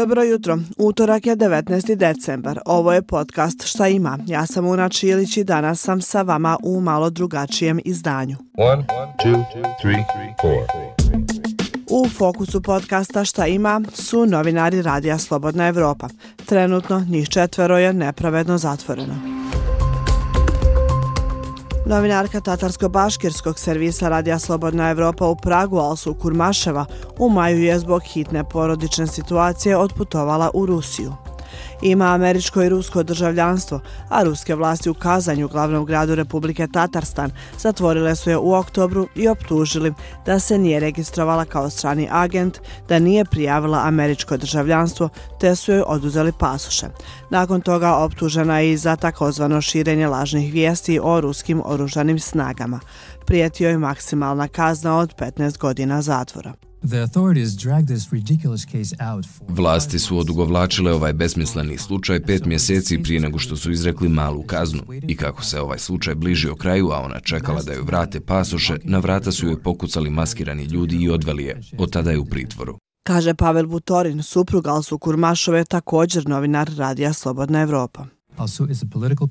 Dobro jutro. Utorak je 19. decembar. Ovo je podcast Šta ima. Ja sam Una Čilić i danas sam sa vama u malo drugačijem izdanju. One, two, three, u fokusu podcasta Šta ima su novinari Radija Slobodna Evropa. Trenutno njih četvero je nepravedno zatvoreno. Novinarka Tatarsko-Baškirskog servisa Radija Slobodna Evropa u Pragu, Alsu Kurmaševa, u maju je zbog hitne porodične situacije otputovala u Rusiju ima američko i rusko državljanstvo, a ruske vlasti u Kazanju, glavnom gradu Republike Tatarstan, zatvorile su je u oktobru i optužili da se nije registrovala kao strani agent, da nije prijavila američko državljanstvo, te su joj oduzeli pasuše. Nakon toga optužena je i za takozvano širenje lažnih vijesti o ruskim oružanim snagama. Prijetio je maksimalna kazna od 15 godina zatvora. Vlasti su odugovlačile ovaj besmisleni slučaj pet mjeseci prije nego što su izrekli malu kaznu. I kako se ovaj slučaj bližio kraju, a ona čekala da joj vrate pasoše, na vrata su joj pokucali maskirani ljudi i odveli je. Od tada je u pritvoru. Kaže Pavel Butorin, suprug Alsu Kurmašove, također novinar Radija Slobodna Evropa.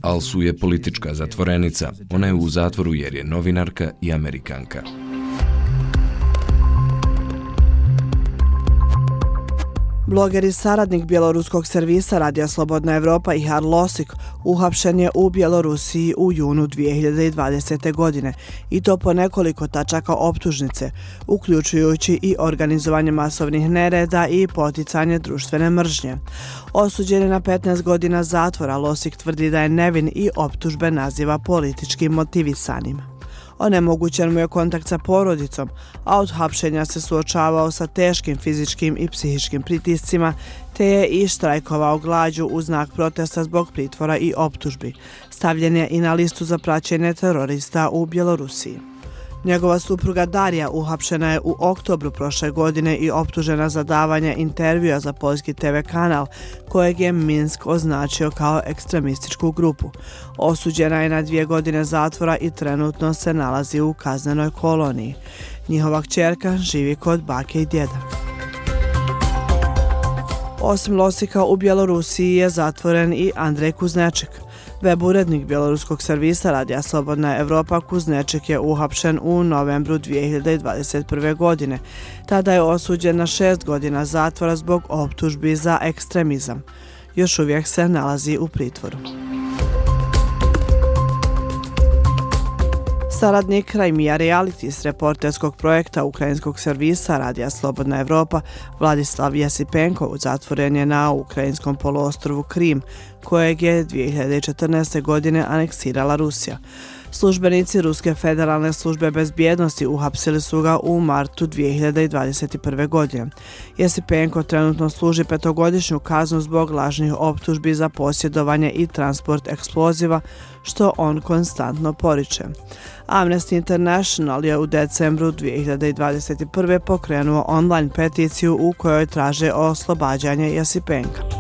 Alsu je politička zatvorenica. Ona je u zatvoru jer je novinarka i amerikanka. Bloger i saradnik bjeloruskog servisa Radija Slobodna Evropa i Har Losik uhapšen je u Bjelorusiji u junu 2020. godine i to po nekoliko tačaka optužnice, uključujući i organizovanje masovnih nereda i poticanje društvene mržnje. Osuđen je na 15 godina zatvora, Losik tvrdi da je nevin i optužbe naziva političkim motivisanima onemogućen mu je kontakt sa porodicom, a od hapšenja se suočavao sa teškim fizičkim i psihičkim pritiscima, te je i štrajkovao glađu u znak protesta zbog pritvora i optužbi. Stavljen je i na listu za praćenje terorista u Bjelorusiji. Njegova supruga Darija uhapšena je u oktobru prošle godine i optužena za davanje intervjua za poljski TV kanal, kojeg je Minsk označio kao ekstremističku grupu. Osuđena je na dvije godine zatvora i trenutno se nalazi u kaznenoj koloniji. Njihova kćerka živi kod bake i djeda. Osim Losika u Bjelorusiji je zatvoren i Andrej Kuzneček – Web urednik bjeloruskog servisa Radija Slobodna Evropa Kuzneček je uhapšen u novembru 2021. godine. Tada je osuđen na šest godina zatvora zbog optužbi za ekstremizam. Još uvijek se nalazi u pritvoru. Saradnik Rajmija s reporterskog projekta ukrajinskog servisa Radija Slobodna Evropa Vladislav Jesipenko zatvoren je na ukrajinskom poluostrovu Krim, kojeg je 2014. godine aneksirala Rusija. Službenici Ruske federalne službe bezbjednosti uhapsili su ga u martu 2021. godine. Jesipenko trenutno služi petogodišnju kaznu zbog lažnih optužbi za posjedovanje i transport eksploziva, što on konstantno poriče. Amnesty International je u decembru 2021. pokrenuo online peticiju u kojoj traže oslobađanje Jesipenka.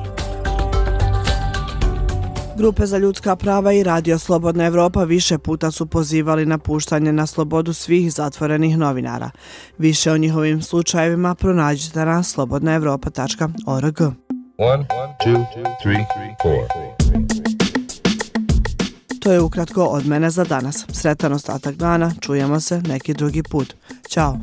Grupe za ljudska prava i Radio Slobodna Evropa više puta su pozivali na puštanje na slobodu svih zatvorenih novinara. Više o njihovim slučajevima pronađite na slobodnaevropa.org. To je ukratko od mene za danas. Sretan ostatak dana, čujemo se neki drugi put. Ćao!